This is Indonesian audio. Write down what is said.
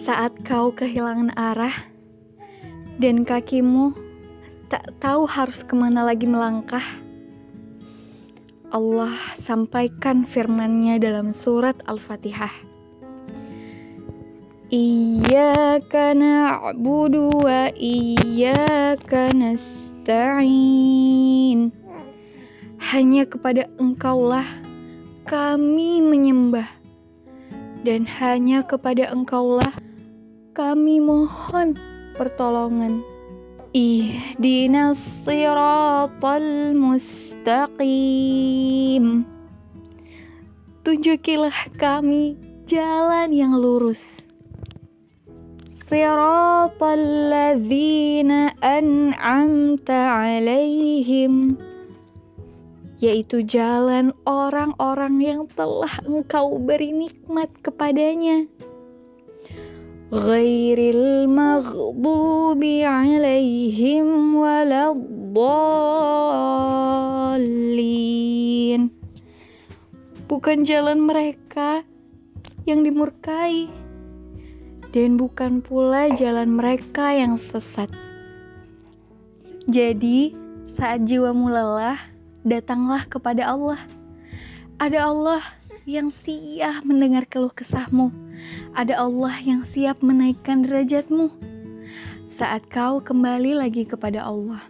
Saat kau kehilangan arah dan kakimu tak tahu harus ke mana lagi melangkah, Allah sampaikan firman-Nya dalam surat Al-Fatihah. Iyyaka na'budu wa iyyaka nasta'in. Hanya kepada Engkaulah kami menyembah dan hanya kepada Engkaulah kami mohon pertolongan. Ihdinas siratal mustaqim. Tunjukilah kami jalan yang lurus. Siratal ladzina an'amta alaihim yaitu jalan orang-orang yang telah engkau beri nikmat kepadanya ghairil maghdubi alaihim waladdallin bukan jalan mereka yang dimurkai dan bukan pula jalan mereka yang sesat. Jadi saat jiwamu lelah datanglah kepada Allah. Ada Allah yang siap mendengar keluh kesahmu ada Allah yang siap menaikkan derajatmu saat kau kembali lagi kepada Allah.